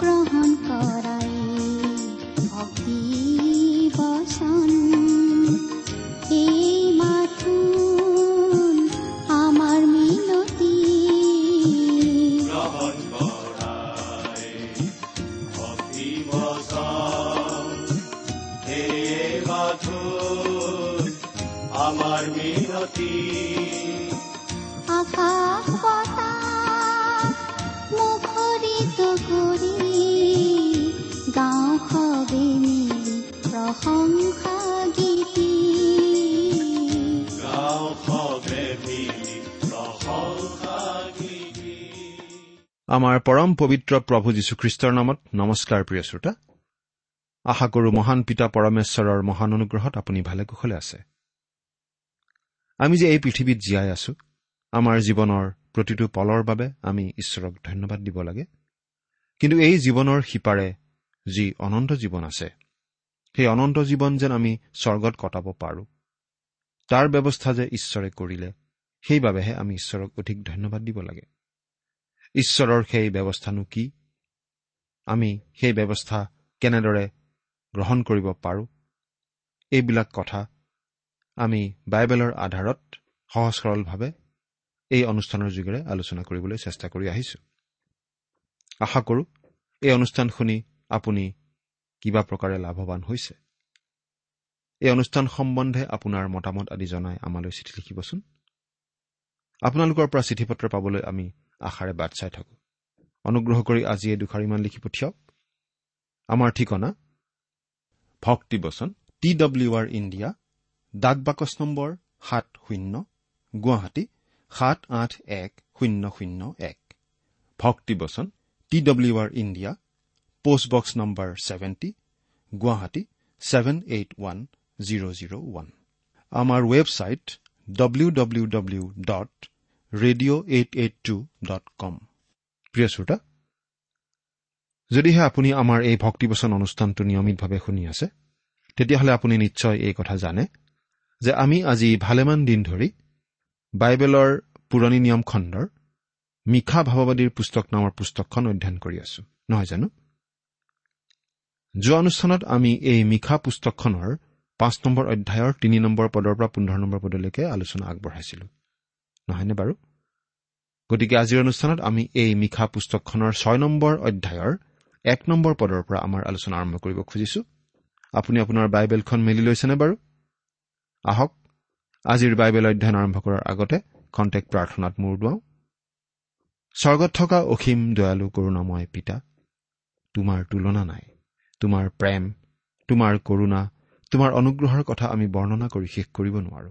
গ্ৰহণ কৰাই ভক্তি বচন আমাৰ পৰম পবিত্ৰ প্ৰভু যীশুখ্ৰীষ্টৰ নামত নমস্কাৰ প্ৰিয় শ্ৰোতা। আশা কৰো মহান পিতা পৰমেশ্বৰৰ মহান অনুগ্ৰহত আপুনি ভালে কুশলে আছে। আমি যে এই পৃথিৱীত জীয়াই আছো আমাৰ জীৱনৰ প্ৰতিটো পলৰ বাবে আমি ঈশ্বৰক ধন্যবাদ দিব লাগে। কিন্তু এই জীৱনৰ সিপাৰে যি অনন্ত জীৱন আছে সেই অনন্ত জীৱন যেন আমি স্বৰ্গত কটাব পাৰোঁ তাৰ ব্যৱস্থা যে ঈশ্বৰে কৰিলে সেইবাবেহে আমি ঈশ্বৰক অধিক ধন্যবাদ দিব লাগে। ঈশ্বৰৰ সেই ব্যৱস্থানো কি? আমি সেই ব্যৱস্থা কেনেদৰে গ্ৰহণ কৰিব পাৰোঁ? এইবিলাক কথা আমি বাইবেলৰ আধাৰত সহজ সৰলভাৱে এই অনুষ্ঠানৰ যোগেৰে আলোচনা কৰিবলৈ চেষ্টা কৰি আহিছোঁ। আশা কৰোঁ এই অনুষ্ঠান শুনি আপুনি কিবা প্ৰকাৰে লাভৱান হৈছে। এই অনুষ্ঠান সম্বন্ধে আপোনাৰ মতামত আদি জনাই আমালৈ চিঠি লিখিবচোন। আপোনালোকৰ পৰা চিঠি পত্ৰ পাবলৈ আমি আশাৰে বাট চাই থাকোঁ। অনুগ্ৰহ কৰি আজি এই দুষাৰিমান লিখি পঠিয়াওক। আমাৰ ঠিকনা ভক্তিবচন টি ডব্লিউ আৰ ইণ্ডিয়া ডাক বাকচ নম্বৰ সাত শূন্য গুৱাহাটী সাত আঠ এক শূন্য শূন্য এক। ভক্তিবচন T W R India post box number seventy Guwahati seven eight one zero' zero' one. আমাৰ website W W W dot radio' eight eight two dot com প্ৰিয় শ্ৰোতা যদিহে আপুনি আমাৰ এই ভক্তিবচন অনুষ্ঠানটো নিয়মিতভাৱে শুনি আছে তেতিয়াহ'লে আপুনি নিশ্চয় এই কথা জানে যে আমি আজি ভালেমান দিন ধৰি বাইবেলৰ পুৰণি নিয়ম খণ্ডৰ মিশা ভাৱবাদীৰ পুস্তক নামৰ পুস্তকখন অধ্যয়ন কৰি আছো নহয় জানো? যোৱা অনুষ্ঠানত আমি এই মিশা পুস্তকখনৰ পাঁচ নম্বৰ অধ্যায়ৰ তিনি নম্বৰ পদৰ পৰা পোন্ধৰ নম্বৰ পদলৈকে আলোচনা আগবঢ়াইছিলো। নহয়নে বাৰু? গতিকে আজিৰ অনুষ্ঠানত আমি এই মিশা পুস্তকখনৰ ছয় নম্বৰ অধ্যায়ৰ এক নম্বৰ পদৰ পৰা আমাৰ আলোচনা আৰম্ভ কৰিব খুজিছো। আপুনি আপোনাৰ বাইবেলখন মেলি লৈছেনে বাৰু? আহক আজিৰ বাইবেল অধ্যয়ন আৰম্ভ কৰাৰ আগতে কণ্টেক্ট প্ৰাৰ্থনাত মূৰ দুৱাওঁ। স্বৰ্গত থকা অসীম দয়ালু কৰোণাময় পিতা তোমাৰ তুলনা নাই তোমাৰ প্ৰেম তোমাৰ কৰোণা তোমাৰ অনুগ্ৰহৰ কথা আমি বৰ্ণনা কৰি শেষ কৰিব নোৱাৰো।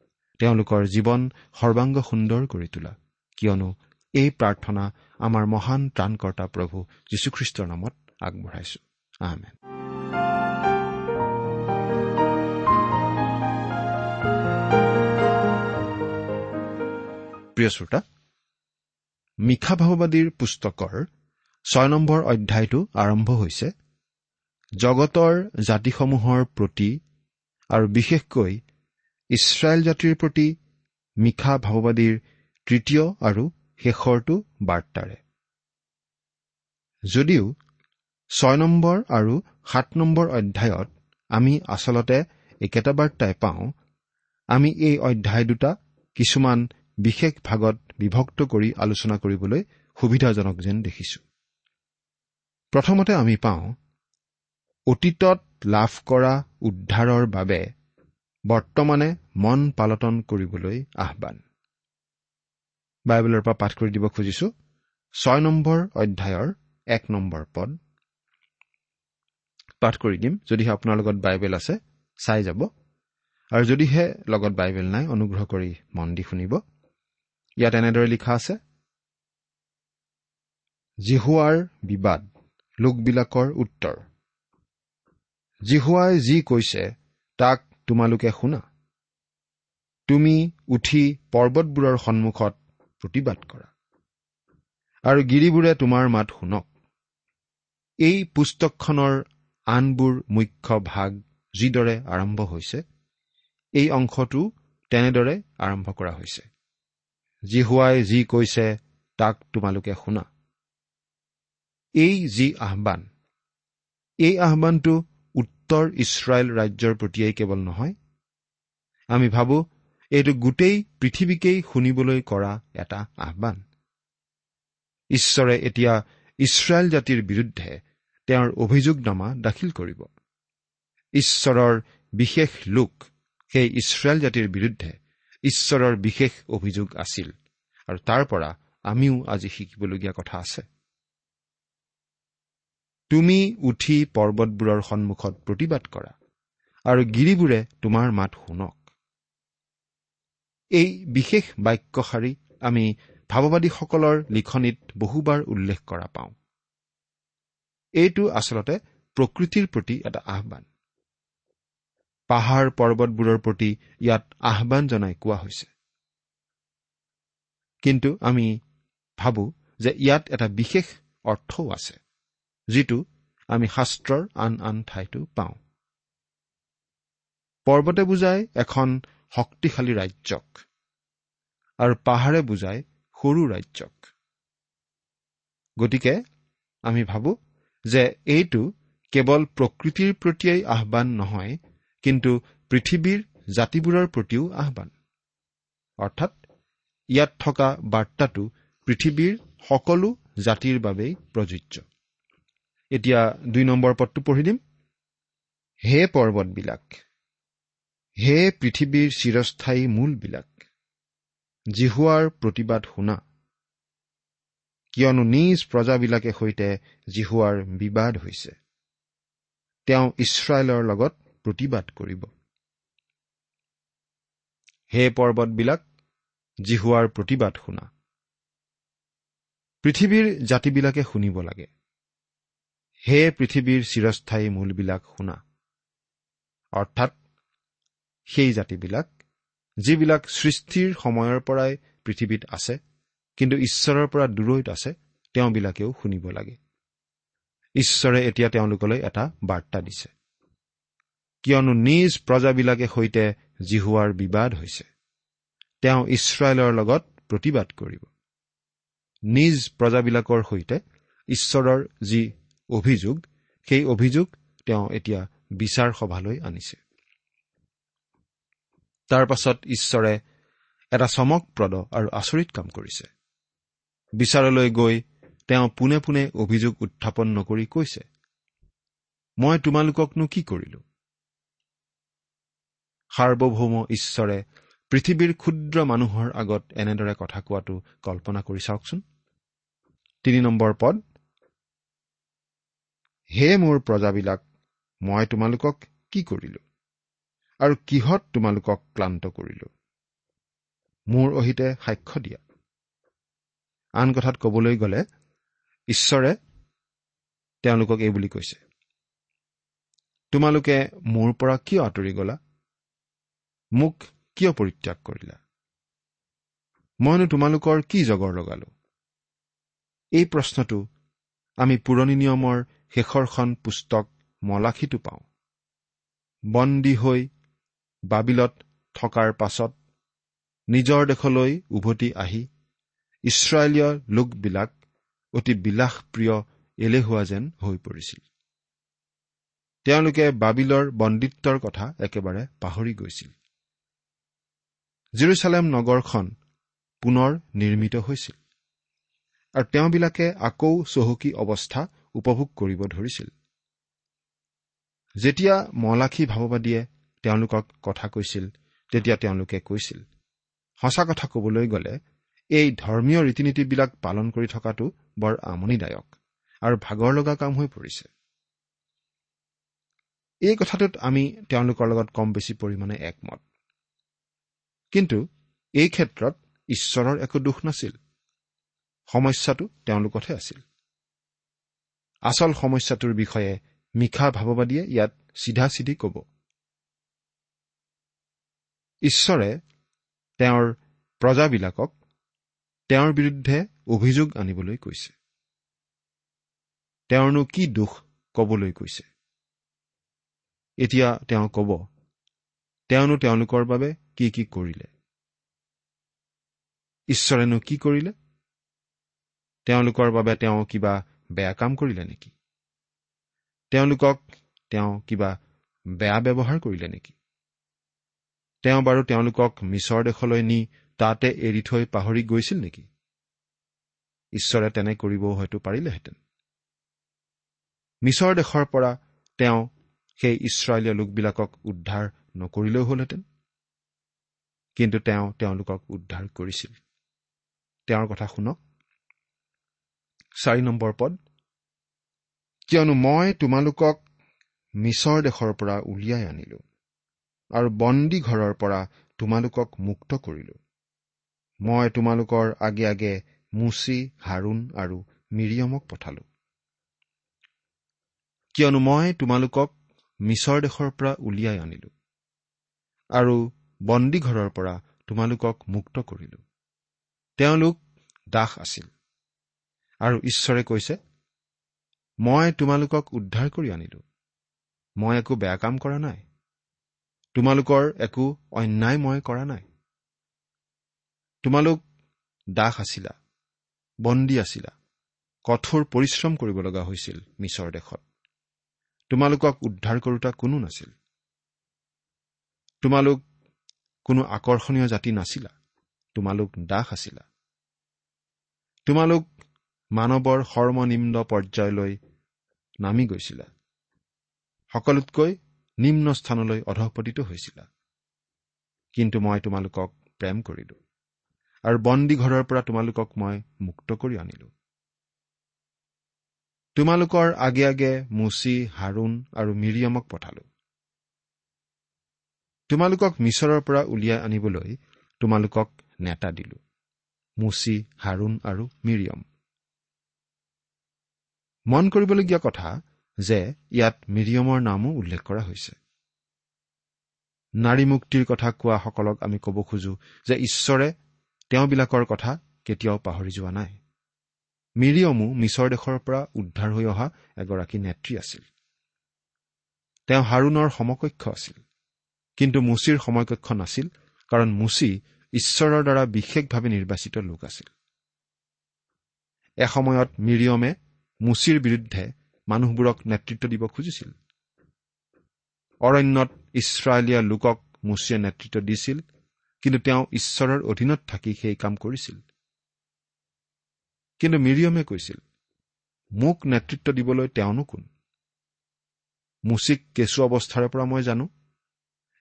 তেওঁলোকৰ জীৱন সৰ্বাংগ সুন্দৰ কৰি তোলা। কিয়নো এই প্ৰাৰ্থনা আমাৰ মহান ত্ৰাণকৰ্তা প্ৰভু যীশুখ্ৰীষ্টৰ নামত আগবঢ়াইছো। আহমেদ প্ৰিয় শ্ৰোতা মিশা ভাৱবাদীৰ পুস্তকৰ ছয় নম্বৰ অধ্যায়টো আৰম্ভ হৈছে জগতৰ জাতিসমূহৰ প্ৰতি আৰু বিশেষকৈ ইছৰাইল জাতিৰ প্ৰতি মিশা ভাৱবাদীৰ তৃতীয় আৰু শেষৰটো বাৰ্তাৰে। যদিও ছয় নম্বৰ আৰু সাত নম্বৰ অধ্যায়ত আমি আচলতে একেটা বাৰ্তাই পাওঁ আমি এই অধ্যায় দুটা কিছুমান বিশেষ ভাগত বিভক্ত কৰি আলোচনা কৰিবলৈ সুবিধাজনক যেন দেখিছো। প্ৰথমতে আমি পাওঁ অতীতত লাভ কৰা উদ্ধাৰৰ বাবে বৰ্তমানে মন পালটন কৰিবলৈ আহ্বান। বাইবেলৰ পৰা পাঠ কৰি দিব খুজিছো। ছয় নম্বৰ অধ্যায়ৰ এক নম্বৰ পদ। পাঠ কৰি দিম যদিহে আপোনাৰ লগত বাইবেল আছে চাই যাব। আৰু যদিহে লগত বাইবেল নাই অনুগ্ৰহ কৰি মন দি শুনিব। ইয়াত এনেদৰে লিখা আছে জিহুৱাৰ বিবাদ লোকবিলাকৰ উত্তৰ। জিহুৱাই যি কৈছে তাক তোমালোকে শুনা। তুমি উঠি পৰ্বতবোৰৰ সন্মুখত প্ৰতিবাদ কৰা। আৰু গিৰিবোৰে তোমাৰ মাত শুনক। এই পুস্তকখনৰ আনবোৰ মুখ্য ভাগ যিদৰে আৰম্ভ হৈছে এই অংশটো তেনেদৰে আৰম্ভ কৰা হৈছে। জিহুৱাই যি কৈছে তাক তোমালোকে শুনা। এই যি আহ্বান এই আহ্বানটো উত্তৰ ইছৰাইল ৰাজ্যৰ প্ৰতিয়েই কেৱল নহয়। আমি ভাবো এইটো গোটেই পৃথিৱীকেই শুনিবলৈ কৰা এটা আহ্বান। ঈশ্বৰে এতিয়া ইছৰাইল জাতিৰ বিৰুদ্ধে তেওঁৰ অভিযোগনামা দাখিল কৰিব। ঈশ্বৰৰ বিশেষ লোক সেই ইছৰাইল জাতিৰ বিৰুদ্ধে ঈশ্বৰৰ বিশেষ অভিযোগ আছিল। আৰু তাৰ পৰা আমিও আজি শিকিবলগীয়া কথা আছে। তুমি উঠি পৰ্বতবোৰৰ সন্মুখত প্ৰতিবাদ কৰা আৰু গিৰিবোৰে তোমাৰ মাত শুনক। এই বিশেষ বাক্যশাৰী আমি ভাৱবাদীসকলৰ লিখনিত বহুবাৰ উল্লেখ কৰা পাওঁ। এইটো আচলতে প্ৰকৃতিৰ প্ৰতি এটা আহ্বান। পাহাৰ পৰ্বতবোৰৰ প্ৰতি ইয়াত আহ্বান জনাই কোৱা হৈছে। কিন্তু আমি ভাবো যে ইয়াত এটা বিশেষ অৰ্থও আছে। যিটো আমি শাস্ত্ৰৰ আন আন ঠাইতো পাওঁ। পৰ্বতে বুজাই এখন শক্তিশালী ৰাজ্যক আৰু পাহাৰে বুজাই সৰু ৰাজ্যক। গতিকে আমি ভাবো যে এইটো কেৱল প্ৰকৃতিৰ প্ৰতিয়েই আহ্বান নহয় কিন্তু পৃথিৱীৰ জাতিবোৰৰ প্ৰতিও আহ্বান। অৰ্থাৎ ইয়াত থকা বাৰ্তাটো পৃথিৱীৰ সকলো জাতিৰ বাবেই প্ৰযোজ্য। এতিয়া দুই নম্বৰ পদটো পঢ়ি দিম। হে পৰ্বতবিলাক হে পৃথিৱীৰ চিৰস্থায়ী মূলবিলাক জিহুৱাৰ প্ৰতিবাদ শুনা। কিয়নো নিজ প্ৰজাবিলাকে সৈতে জিহুৱাৰ বিবাদ হৈছে। তেওঁ ইছৰাইলৰ লগত প্ৰতিবাদ কৰিব। হে পৰ্বতবিলাক জিহুৱাৰ প্ৰতিবাদ শুনা। পৃথিৱীৰ জাতিবিলাকে শুনিব লাগে। হে পৃথিৱীৰ চিৰস্থায়ী মূলবিলাক শুনা। অৰ্থাৎ সেই জাতিবিলাক যিবিলাক সৃষ্টিৰ সময়ৰ পৰাই পৃথিৱীত আছে কিন্তু ঈশ্বৰৰ পৰা দূৰৈত আছে তেওঁবিলাকেও শুনিব লাগে। ঈশ্বৰে এতিয়া তেওঁলোকলৈ এটা বাৰ্তা দিছে। কিয়নো নিজ প্ৰজাবিলাকে সৈতে জিহুৱাৰ বিবাদ হৈছে। তেওঁ ইছৰাইলৰ লগত প্ৰতিবাদ কৰিব। নিজ প্ৰজাবিলাকৰ সৈতে ঈশ্বৰৰ যি অভিযোগ সেই অভিযোগ তেওঁ এতিয়া বিচাৰ সভালৈ আনিছে। তাৰ পাছত ঈশ্বৰে এটা চমকপ্ৰদ আৰু আচৰিত কাম কৰিছে। বিচাৰলৈ গৈ তেওঁ পোনে পোনে অভিযোগ উত্থাপন নকৰি কৈছে মই তোমালোককনো কি কৰিলো? সাৰ্বভৌম ঈশ্বৰে পৃথিৱীৰ ক্ষুদ্ৰ মানুহৰ আগত এনেদৰে কথা কোৱাটো কল্পনা কৰি চাওকচোন। তিনি নম্বৰ পদ হে মোৰ প্ৰজাবিলাক মই তোমালোকক কি কৰিলো? আৰু কিহত তোমালোকক ক্লান্ত কৰিলো? মোৰ অহিতে সাক্ষ্য দিয়া। আন কথাত কবলৈ গ'লে ঈশ্বৰে তেওঁলোকক এই বুলি কৈছে তোমালোকে মোৰ পৰা কিয় আঁতৰি গলা? মোক কিয় পৰিত্যাগ কৰিলা? মইনো তোমালোকৰ কি জগৰ লগালো? এই প্ৰশ্নটো আমি পুৰণি নিয়মৰ শেষৰখন পুস্তক মলাখীটো পাওঁ। বন্দী হৈ বাবিলত থকাৰ পাছত নিজৰ দেশলৈ উভতি আহি ইছৰাইলীয় লোকবিলাক অতি বিলাসপ্ৰিয় এলেহুৱা যেন হৈ পৰিছিল। তেওঁলোকে বাবিলৰ বন্দিত্বৰ কথা একেবাৰে পাহৰি গৈছিল। জিৰচালেম নগৰখন পুনৰ নিৰ্মিত হৈছিল আৰু তেওঁবিলাকে আকৌ চহকী অৱস্থা উপভোগ কৰিব ধৰিছিল। যেতিয়া মলাখী ভাৱবাদীয়ে তেওঁলোকক কথা কৈছিল তেতিয়া তেওঁলোকে কৈছিল সঁচা কথা কবলৈ গ'লে এই ধৰ্মীয় ৰীতি নীতিবিলাক পালন কৰি থকাটো বৰ আমনিদায়ক আৰু ভাগৰ লগা কাম হৈ পৰিছে। এই কথাটোত আমি তেওঁলোকৰ লগত কম বেছি পৰিমাণে একমত। কিন্তু এই ক্ষেত্ৰত ঈশ্বৰৰ একো দুখ নাছিল। সমস্যাটো তেওঁলোকতহে আছিল। আচল সমস্যাটোৰ বিষয়ে মিশা ভাৱবাদীয়ে ইয়াত চিধা চিধি ক'ব। ঈশ্বৰে তেওঁৰ প্ৰজাবিলাকক তেওঁৰ বিৰুদ্ধে অভিযোগ আনিবলৈ কৈছে। তেওঁৰনো কি দুখ কবলৈ কৈছে? এতিয়া তেওঁ কব তেওঁনো তেওঁলোকৰ বাবে কি কি কৰিলে? ঈশ্বৰেনো কি কৰিলে? তেওঁলোকৰ বাবে তেওঁ কিবা বেয়া কাম কৰিলে নেকি? তেওঁলোকক তেওঁ কিবা বেয়া ব্যৱহাৰ কৰিলে নেকি? তেওঁ বাৰু তেওঁলোকক মিছৰ দেশলৈ নি তাতে এৰি থৈ পাহৰি গৈছিল নেকি? ঈশ্বৰে তেনে কৰিবও হয়তো পাৰিলেহেঁতেন। মিছৰ দেশৰ পৰা তেওঁ সেই ইছৰাইলীয় লোকবিলাকক উদ্ধাৰ নকৰিলেও হলহেঁতেন। কিন্তু তেওঁ তেওঁলোকক উদ্ধাৰ কৰিছিল। তেওঁৰ কথা শুনক। চাৰি নম্বৰ পদ। কিয়নো মই তোমালোকক মিছৰ দেশৰ পৰা উলিয়াই আনিলো আৰু বন্দী ঘৰৰ পৰা তোমালোকক মুক্ত কৰিলো। মই তোমালোকৰ আগে আগে মুচি হাৰুণ আৰু মিৰিয়মক পঠালো। কিয়নো মই তোমালোকক মিছৰ দেশৰ পৰা উলিয়াই আনিলো আৰু বন্দী ঘৰৰ পৰা তোমালোকক মুক্ত কৰিলো। তেওঁলোক দাস আছিল। আৰু ঈশ্বৰে কৈছে মই তোমালোকক উদ্ধাৰ কৰি আনিলো। মই একো বেয়া কাম কৰা নাই। তোমালোকৰ একো অন্যায় মই কৰা নাই। তোমালোক দাস আছিলা বন্দী আছিলা কঠোৰ পৰিশ্ৰম কৰিব লগা হৈছিল মিছৰ দেশত। তোমালোকক উদ্ধাৰ কৰোতা কোনো নাছিল। তোমালোক কোনো আকৰ্ষণীয় জাতি নাছিলা তোমালোক দাস আছিলা। তোমালোক মানৱৰ সৰ্বনিম্ন পৰ্যায়লৈ নামি গৈছিলা। সকলোতকৈ নিম্ন স্থানলৈ অধপতিত হৈছিলা। কিন্তু মই তোমালোকক প্ৰেম কৰিলো আৰু বন্দী ঘৰৰ পৰা তোমালোকক মই মুক্ত কৰি আনিলো। তোমালোকৰ আগে আগে মুচি হাৰুণ আৰু মিৰিয়মক পঠালো। তোমালোকক মিছৰৰ পৰা উলিয়াই আনিবলৈ তোমালোকক নেতা দিলো মুচি হাৰুণ আৰু মিৰিয়ম। মন কৰিবলগীয়া কথা যে ইয়াত মিৰিয়মৰ নামো উল্লেখ কৰা হৈছে। নাৰী মুক্তিৰ কথা কোৱাসকলক আমি ক'ব খোজো যে ঈশ্বৰে তেওঁবিলাকৰ কথা কেতিয়াও পাহৰি যোৱা নাই। মিৰিয়মো মিছৰ দেশৰ পৰা উদ্ধাৰ হৈ অহা এগৰাকী নেত্ৰী আছিল। তেওঁ হাৰুণৰ সমকক্ষ আছিল। কিন্তু মুচিৰ সময়কক্ষ নাছিল কাৰণ মুচি ঈশ্বৰৰ দ্বাৰা বিশেষভাৱে নিৰ্বাচিত লোক আছিল। এসময়ত মিৰিয়মে মুচিৰ বিৰুদ্ধে মানুহবোৰক নেতৃত্ব দিব খুজিছিল। অৰণ্যত ইছৰাইলীয়া লোকক মুচিয়ে নেতৃত্ব দিছিল কিন্তু তেওঁ ঈশ্বৰৰ অধীনত থাকি সেই কাম কৰিছিল। কিন্তু মিৰিয়মে কৈছিল মোক নেতৃত্ব দিবলৈ তেওঁনো কোন? মুচিক কেঁচু অৱস্থাৰে পৰা মই জানো।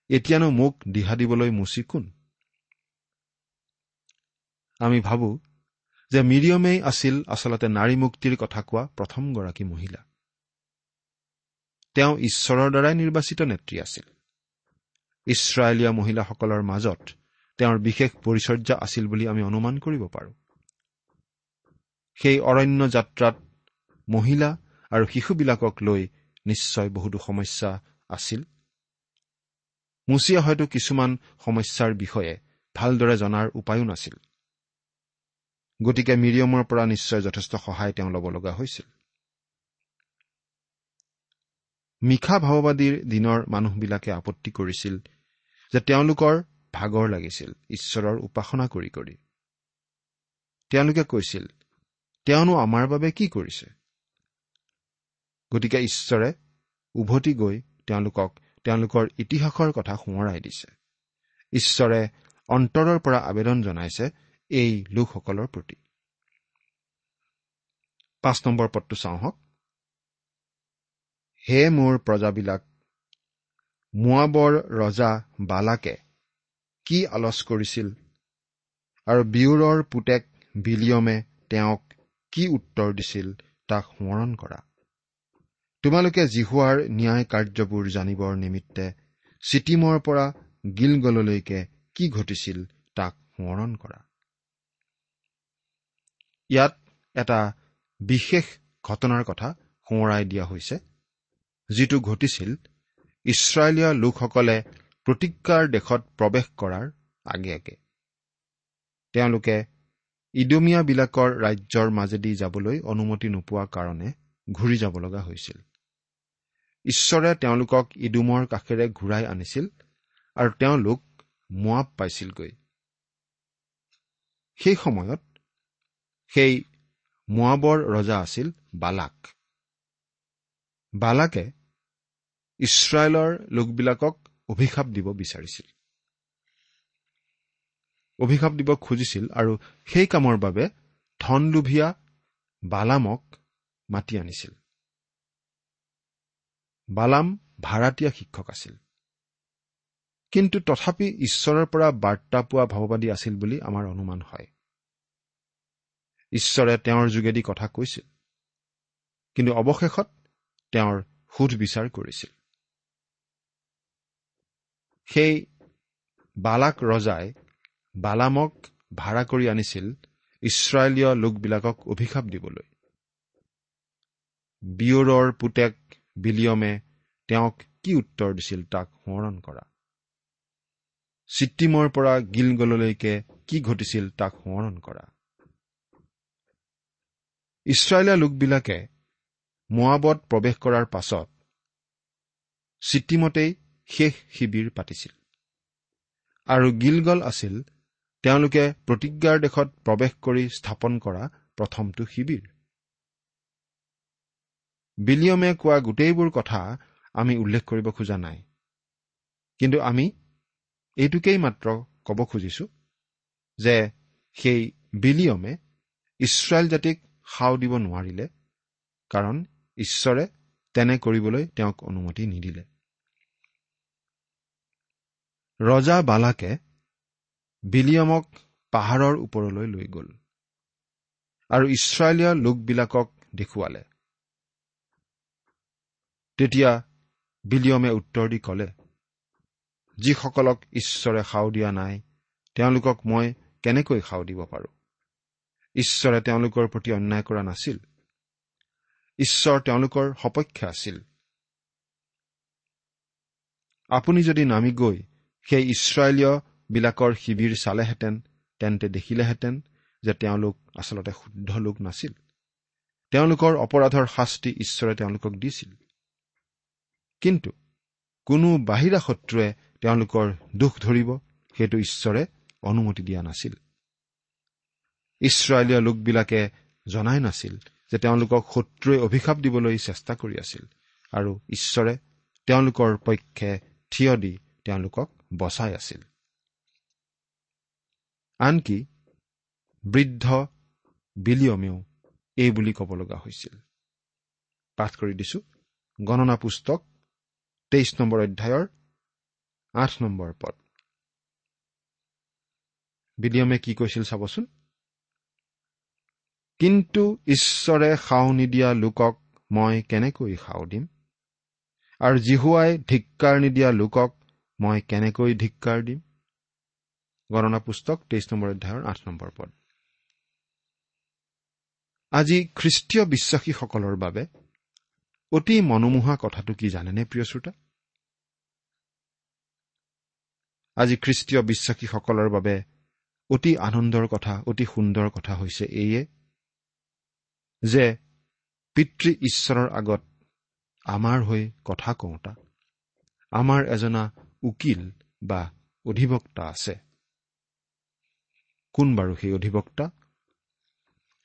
এতিয়ানো মোক দিহা দিবলৈ মুচি কোন? আমি ভাবো যে মিৰিয়মেই আছিল আচলতে নাৰী মুক্তিৰ কথা কোৱা প্ৰথমগৰাকী মহিলা। তেওঁ ঈশ্বৰৰ দ্বাৰাই নিৰ্বাচিত নেত্ৰী আছিল। ইছৰাইলীয়া মহিলাসকলৰ মাজত তেওঁৰ বিশেষ পৰিচৰ্যা আছিল বুলি আমি অনুমান কৰিব পাৰোঁ। সেই অৰণ্য যাত্ৰাত মহিলা আৰু শিশুবিলাকক লৈ নিশ্চয় বহুতো সমস্যা আছিল। মুচিয়া হয়তো কিছুমান সমস্যাৰ বিষয়ে ভালদৰে জনাৰ উপায়ো নাছিল। গতিকে মিৰিয়মৰ পৰা নিশ্চয় যথেষ্ট সহায় তেওঁ ল'ব লগা হৈছিল। মিশা ভাৱবাদীৰ দিনৰ মানুহবিলাকে আপত্তি কৰিছিল যে তেওঁলোকৰ ভাগৰ লাগিছিল ঈশ্বৰৰ উপাসনা কৰি কৰি। তেওঁলোকে কৈছিল তেওঁনো আমাৰ বাবে কি কৰিছে? গতিকে ঈশ্বৰে উভতি গৈ তেওঁলোকক তেওঁলোকৰ ইতিহাসৰ কথা সোঁৱৰাই দিছে। ঈশ্বৰে অন্তৰৰ পৰা আবেদন জনাইছে এই লোকসকলৰ প্ৰতি। পাঁচ নম্বৰ পদটো চাওঁ হওক হে মোৰ প্ৰজাবিলাক মোৱাবৰ ৰজা বালাকে কি আলচ কৰিছিল আৰু বিয়ুৰৰ পুতেক বিলিয়মে তেওঁক কি উত্তৰ দিছিল তাক সোঁৱৰণ কৰা। তোমালোকে জিহুৱাৰ ন্যায় কাৰ্যবোৰ জানিবৰ নিমিত্তে চিটিমৰ পৰা গিলগললৈকে কি ঘটিছিল তাক সোঁৱৰণ কৰা। ইয়াত এটা বিশেষ ঘটনাৰ কথা সোঁৱৰাই দিয়া হৈছে যিটো ঘটিছিল ইছৰাইলীয়া লোকসকলে প্ৰতিজ্ঞাৰ দেশত প্ৰৱেশ কৰাৰ আগে আগে। তেওঁলোকে ইডমিয়াবিলাকৰ ৰাজ্যৰ মাজেদি যাবলৈ অনুমতি নোপোৱা কাৰণে ঘূৰি যাব লগা হৈছিল। ঈশ্বৰে তেওঁলোকক ইডুমৰ কাষেৰে ঘূৰাই আনিছিল আৰু তেওঁলোক মোৱাব পাইছিলগৈ। সেই সময়ত সেই মোৱাবৰ ৰজা আছিল বালাক। বালাকে ইছৰাইলৰ লোকবিলাকক অভিশাপ দিব বিচাৰিছিল। অভিশাপ দিব খুজিছিল আৰু সেই কামৰ বাবে ধনলোভীয়া বালামক মাতি আনিছিল। বালাম ভাড়াতীয়া শিক্ষক আছিল। কিন্তু তথাপি ঈশ্বৰৰ পৰা বাৰ্তা পোৱা ভাৱবাদী আছিল বুলি আমাৰ অনুমান হয়। ঈশ্বৰে তেওঁৰ যোগেদি কথা কৈছিল। কিন্তু অৱশেষত তেওঁৰ সোধ বিচাৰ কৰিছিল। সেই বালাক ৰজাই বালামক ভাড়া কৰি আনিছিল ইছৰাইলীয় লোকবিলাকক অভিশাপ দিবলৈ। বিয়ৰৰ পুতেক বিলিয়মে তেওঁক কি উত্তৰ দিছিল তাক সোঁৱৰণ কৰা। চিট্টিমৰ পৰা গিলগললৈকে কি ঘটিছিল তাক সোঁৱৰণ কৰা। ইছৰাইলীয়া লোকবিলাকে মোৱাবত প্ৰৱেশ কৰাৰ পাছত চিট্টিমতেই শেষ শিবিৰ পাতিছিল। আৰু গিলগল আছিল তেওঁলোকে প্ৰতিজ্ঞাৰ দেশত প্ৰৱেশ কৰি স্থাপন কৰা প্ৰথমটো শিবিৰ। বিলিয়মে কোৱা গোটেইবোৰ কথা আমি উল্লেখ কৰিব খোজা নাই। কিন্তু আমি এইটোকেই মাত্ৰ ক'ব খুজিছো যে সেই বিলিয়মে ইছৰাইল জাতিক সাও দিব নোৱাৰিলে কাৰণ ঈশ্বৰে তেনে কৰিবলৈ তেওঁক অনুমতি নিদিলে। ৰজা বালাকে বিলিয়মক পাহাৰৰ ওপৰলৈ লৈ গ'ল আৰু ইছৰাইলীয় লোকবিলাকক দেখুৱালে। তেতিয়া বিলিয়মে উত্তৰ দি ক'লে যিসকলক ঈশ্বৰে সাও দিয়া নাই তেওঁলোকক মই কেনেকৈ সাও দিব পাৰোঁ? ঈশ্বৰে তেওঁলোকৰ প্ৰতি অন্যায় কৰা নাছিল। ঈশ্বৰ তেওঁলোকৰ সপক্ষে আছিল। আপুনি যদি নামি গৈ সেই ইছৰাইলীয় বিলাকৰ শিবিৰ চালেহেঁতেন তেন্তে দেখিলেহেঁতেন যে তেওঁলোক আচলতে শুদ্ধ লোক নাছিল। তেওঁলোকৰ অপৰাধৰ শাস্তি ঈশ্বৰে তেওঁলোকক দিছিল। কিন্তু কোনো বাহিৰা শত্ৰুৱে তেওঁলোকৰ দুখ ধৰিব সেইটো ঈশ্বৰে অনুমতি দিয়া নাছিল। ইছৰাইলীয় লোকবিলাকে জনাই নাছিল যে তেওঁলোকক শত্ৰুৱে অভিশাপ দিবলৈ চেষ্টা কৰি আছিল আৰু ঈশ্বৰে তেওঁলোকৰ পক্ষে থিয় দি তেওঁলোকক বচাই আছিল। আনকি বৃদ্ধ বিলিয়মেও এই বুলি ক'ব লগা হৈছিল। পাঠ কৰি দিছো। গণনা পুস্তক তেইছ নম্বৰ অধ্যায়ৰ আঠ নম্বৰ পদ। বিলিয়মে কি কৈছিল চাবচোন? কিন্তু ঈশ্বৰে সাও নিদিয়া লোকক মই কেনেকৈ সাও দিম? আৰু জিহুৱাই ধিক্কাৰ নিদিয়া লোকক মই কেনেকৈ ধিক্কাৰ দিম? গণনা পুস্তক তেইছ নম্বৰ অধ্যায়ৰ আঠ নম্বৰ পদ। আজি খ্ৰীষ্টীয় বিশ্বাসীসকলৰ বাবে অতি মনোমোহা কথাটো কি জানেনে প্ৰিয় শ্ৰোতা? আজি খ্ৰীষ্টীয় বিশ্বাসীসকলৰ বাবে অতি আনন্দৰ কথা অতি সুন্দৰ কথা হৈছে এইয়ে যে পিতৃ ঈশ্বৰৰ আগত আমাৰ হৈ কথা কওঁতা। আমাৰ এজনা উকিল বা অধিবক্তা আছে। কোন বাৰু সেই অধিবক্তা?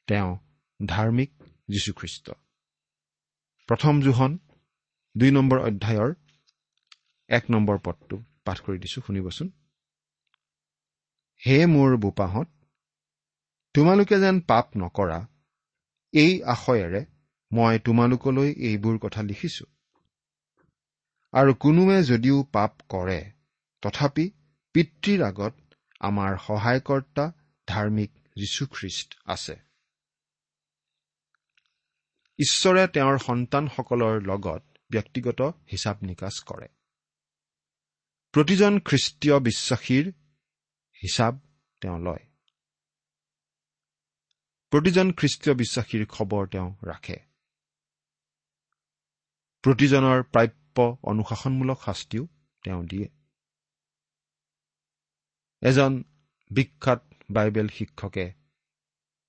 তেওঁ ধাৰ্মিক যীশুখ্ৰীষ্ট। প্ৰথম জোহন দুই নম্বৰ অধ্যায়ৰ এক নম্বৰ পদটো পাঠ কৰি দিছো শুনিবচোন। হে মোৰ বোপাহঁত তোমালোকে যেন পাপ নকৰা এই আশয়েৰে মই তোমালোকলৈ এইবোৰ কথা লিখিছো। আৰু কোনোৱে যদিও পাপ কৰে তথাপি পিতৃৰ আগত আমাৰ সহায়কৰ্তা ধাৰ্মিক যীশুখ্ৰীষ্ট আছে। ঈশ্বৰে তেওঁৰ সন্তানসকলৰ লগত ব্যক্তিগত হিচাপ নিকাচ কৰে। প্ৰতিজন খ্ৰীষ্টীয় বিশ্বাসীৰ হিচাপ তেওঁ লয়। প্ৰতিজন খ্ৰীষ্টীয় বিশ্বাসীৰ খবৰ তেওঁ ৰাখে। প্ৰতিজনৰ প্ৰাপ্য অনুশাসনমূলক শাস্তিও তেওঁ দিয়ে। এজন বিখ্যাত বাইবেল শিক্ষকে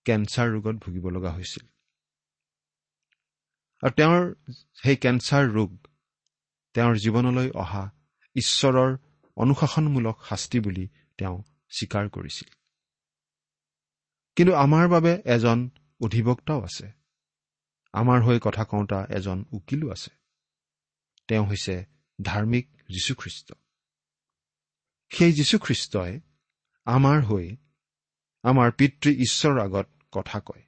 কেঞ্চাৰ ৰোগত ভুগিব লগা হৈছিল। আৰু তেওঁৰ সেই কেঞ্চাৰ ৰোগ তেওঁৰ জীৱনলৈ অহা ঈশ্বৰৰ অনুশাসনমূলক শাস্তি বুলি তেওঁ স্বীকাৰ কৰিছিল। কিন্তু আমাৰ বাবে এজন অধিবক্তাও আছে। আমাৰ হৈ কথা কওঁতা এজন উকিলো আছে। তেওঁ হৈছে ধাৰ্মিক যীশুখ্ৰীষ্ট। সেই যীশুখ্ৰীষ্টই আমাৰ হৈ আমাৰ পিতৃ ঈশ্বৰৰ আগত কথা কয়।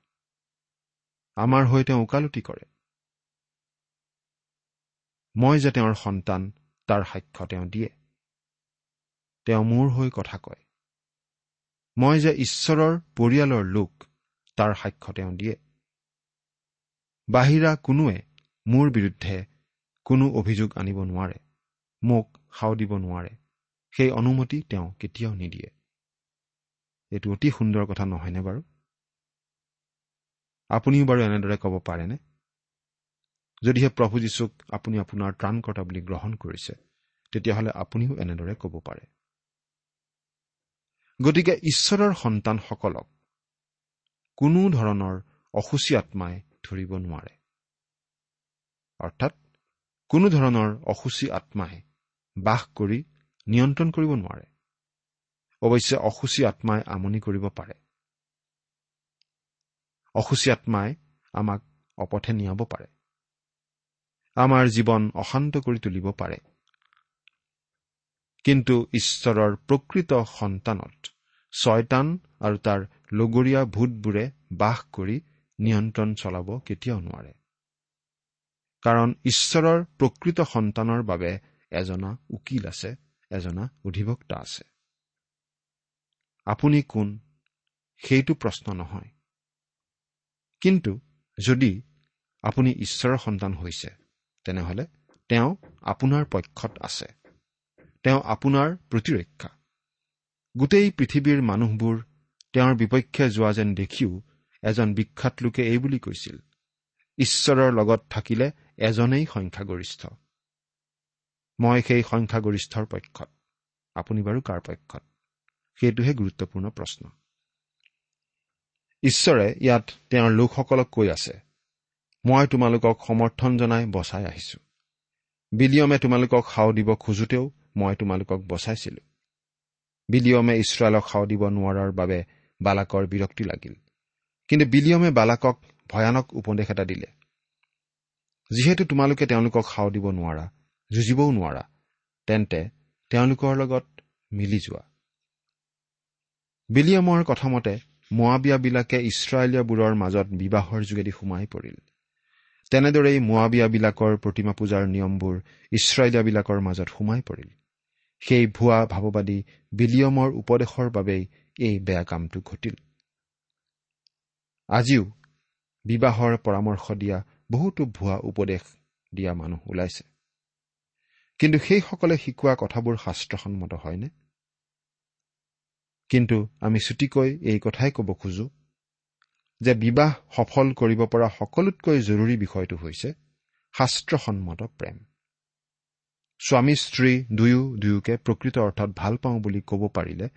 আমাৰ হৈ তেওঁ ওকালতি কৰে। মই যে তেওঁৰ সন্তান তাৰ সাক্ষ্য তেওঁ দিয়ে। তেওঁ মোৰ হৈ কথা কয়। মই যে ঈশ্বৰৰ পৰিয়ালৰ লোক তাৰ সাক্ষ্য তেওঁ দিয়ে। বাহিৰা কোনোৱে মোৰ বিৰুদ্ধে কোনো অভিযোগ আনিব নোৱাৰে মোক সাও দিব নোৱাৰে। সেই অনুমতি তেওঁ কেতিয়াও নিদিয়ে। এইটো অতি সুন্দৰ কথা নহয়নে বাৰু? আপুনিও বাৰু এনেদৰে ক'ব পাৰেনে? যদিহে প্ৰভু যীশুক আপুনি আপোনাৰ ত্ৰাণকৰ্তা বুলি গ্ৰহণ কৰিছে তেতিয়াহ'লে আপুনিও এনেদৰে ক'ব পাৰে। গতিকে ঈশ্বৰৰ সন্তানসকলক কোনো ধৰণৰ অসুচী আত্মাই ধৰিব নোৱাৰে। অৰ্থাৎ কোনো ধৰণৰ অসুচী আত্মাই বাস কৰি নিয়ন্ত্ৰণ কৰিব নোৱাৰে। অৱশ্যে অসুচী আত্মাই আমনি কৰিব পাৰে। অসুচী আত্মাই আমাক অপথে নিয়াব পাৰে। আমাৰ জীৱন অশান্ত কৰি তুলিব পাৰে। কিন্তু ঈশ্বৰৰ প্ৰকৃত সন্তানত ছয়তান আৰু তাৰ লগৰীয়া ভূতবোৰে বাস কৰি নিয়ন্ত্ৰণ চলাব কেতিয়াও নোৱাৰে। কাৰণ ঈশ্বৰৰ প্ৰকৃত সন্তানৰ বাবে এজনা উকিল আছে এজনা অধিবক্তা আছে। আপুনি কোন? সেইটো প্ৰশ্ন নহয়। কিন্তু যদি আপুনি ঈশ্বৰৰ সন্তান হৈছে তেনেহলে তেওঁ আপোনাৰ পক্ষত আছে। তেওঁ আপোনাৰ প্ৰতিৰক্ষা। গোটেই পৃথিৱীৰ মানুহবোৰ তেওঁৰ বিপক্ষে যোৱা যেন দেখিও এজন বিখ্যাত লোকে এই বুলি কৈছিল ঈশ্বৰৰ লগত থাকিলে এজনেই সংখ্যাগৰিষ্ঠ। মই সেই সংখ্যাগৰিষ্ঠৰ পক্ষত। আপুনি বাৰু কাৰ পক্ষত? সেইটোহে গুৰুত্বপূৰ্ণ প্ৰশ্ন। ঈশ্বৰে ইয়াত তেওঁৰ লোকসকলক কৈ আছে মই তোমালোকক সমৰ্থন জনাই বচাই আহিছো। বিলিয়মে তোমালোকক সাও দিব খোজোতেও মই তোমালোকক বচাইছিলো। বিলিয়মে ইছৰাইলক সাও দিব নোৱাৰাৰ বাবে বালাকৰ বিৰক্তি লাগিল। কিন্তু বিলিয়মে বালাকক ভয়ানক উপদেশ এটা দিলে। যিহেতু তোমালোকে তেওঁলোকক সাও দিব নোৱাৰা যুঁজিবও নোৱাৰা তেন্তে তেওঁলোকৰ লগত মিলি যোৱা। বিলিয়মৰ কথামতে মোৱাবিয়াবিলাকে ইছৰাইলীয়াবোৰৰ মাজত বিবাহৰ যোগেদি সোমাই পৰিল। তেনেদৰেই মোৱাবিয়াবিলাকৰ প্ৰতিমা পূজাৰ নিয়মবোৰ ইছৰাইলীয়াবিলাকৰ মাজত সোমাই পৰিল। সেই ভুৱা ভাৱবাদী বিলিয়মৰ উপদেশৰ বাবেই এই বেয়া কামটো ঘটিল। আজিও বিবাহৰ পৰামৰ্শ দিয়া বহুতো ভুৱা উপদেশ দিয়া মানুহ ওলাইছে। কিন্তু সেইসকলে শিকোৱা কথাবোৰ শাস্ত্ৰসন্মত হয়নে? কিন্তু আমি ছুটিকৈ এই কথাই ক'ব খোজো যে বিবাহ সফল কৰিব পৰা সকলোতকৈ জৰুৰী বিষয়টো হৈছে শাস্ত্ৰসন্মত প্ৰেম। স্বামী স্ত্ৰী দুয়ো দুয়োকে প্ৰকৃত অৰ্থত ভাল পাওঁ বুলি ক'ব পাৰিলে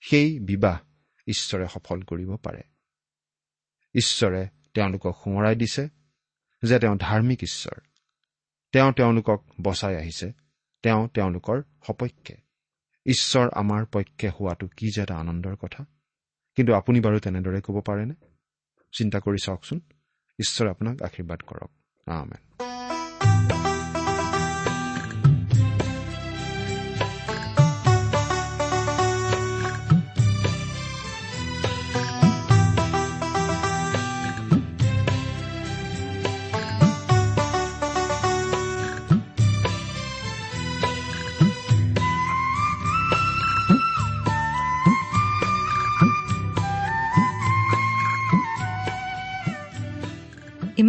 সেই বিবাহ ঈশ্বৰে সফল কৰিব পাৰে। ঈশ্বৰে তেওঁলোকক সোঁৱৰাই দিছে যে তেওঁ ধাৰ্মিক ঈশ্বৰ। তেওঁ তেওঁলোকক বচাই আহিছে। তেওঁ তেওঁলোকৰ সপক্ষে। ঈশ্বৰ আমাৰ পক্ষে হোৱাটো কি যে এটা আনন্দৰ কথা। কিন্তু আপুনি বাৰু তেনেদৰে ক'ব পাৰেনে? চিন্তা কৰি চাওকচোন। ঈশ্বৰে আপোনাক আশীৰ্বাদ কৰক। আমেন।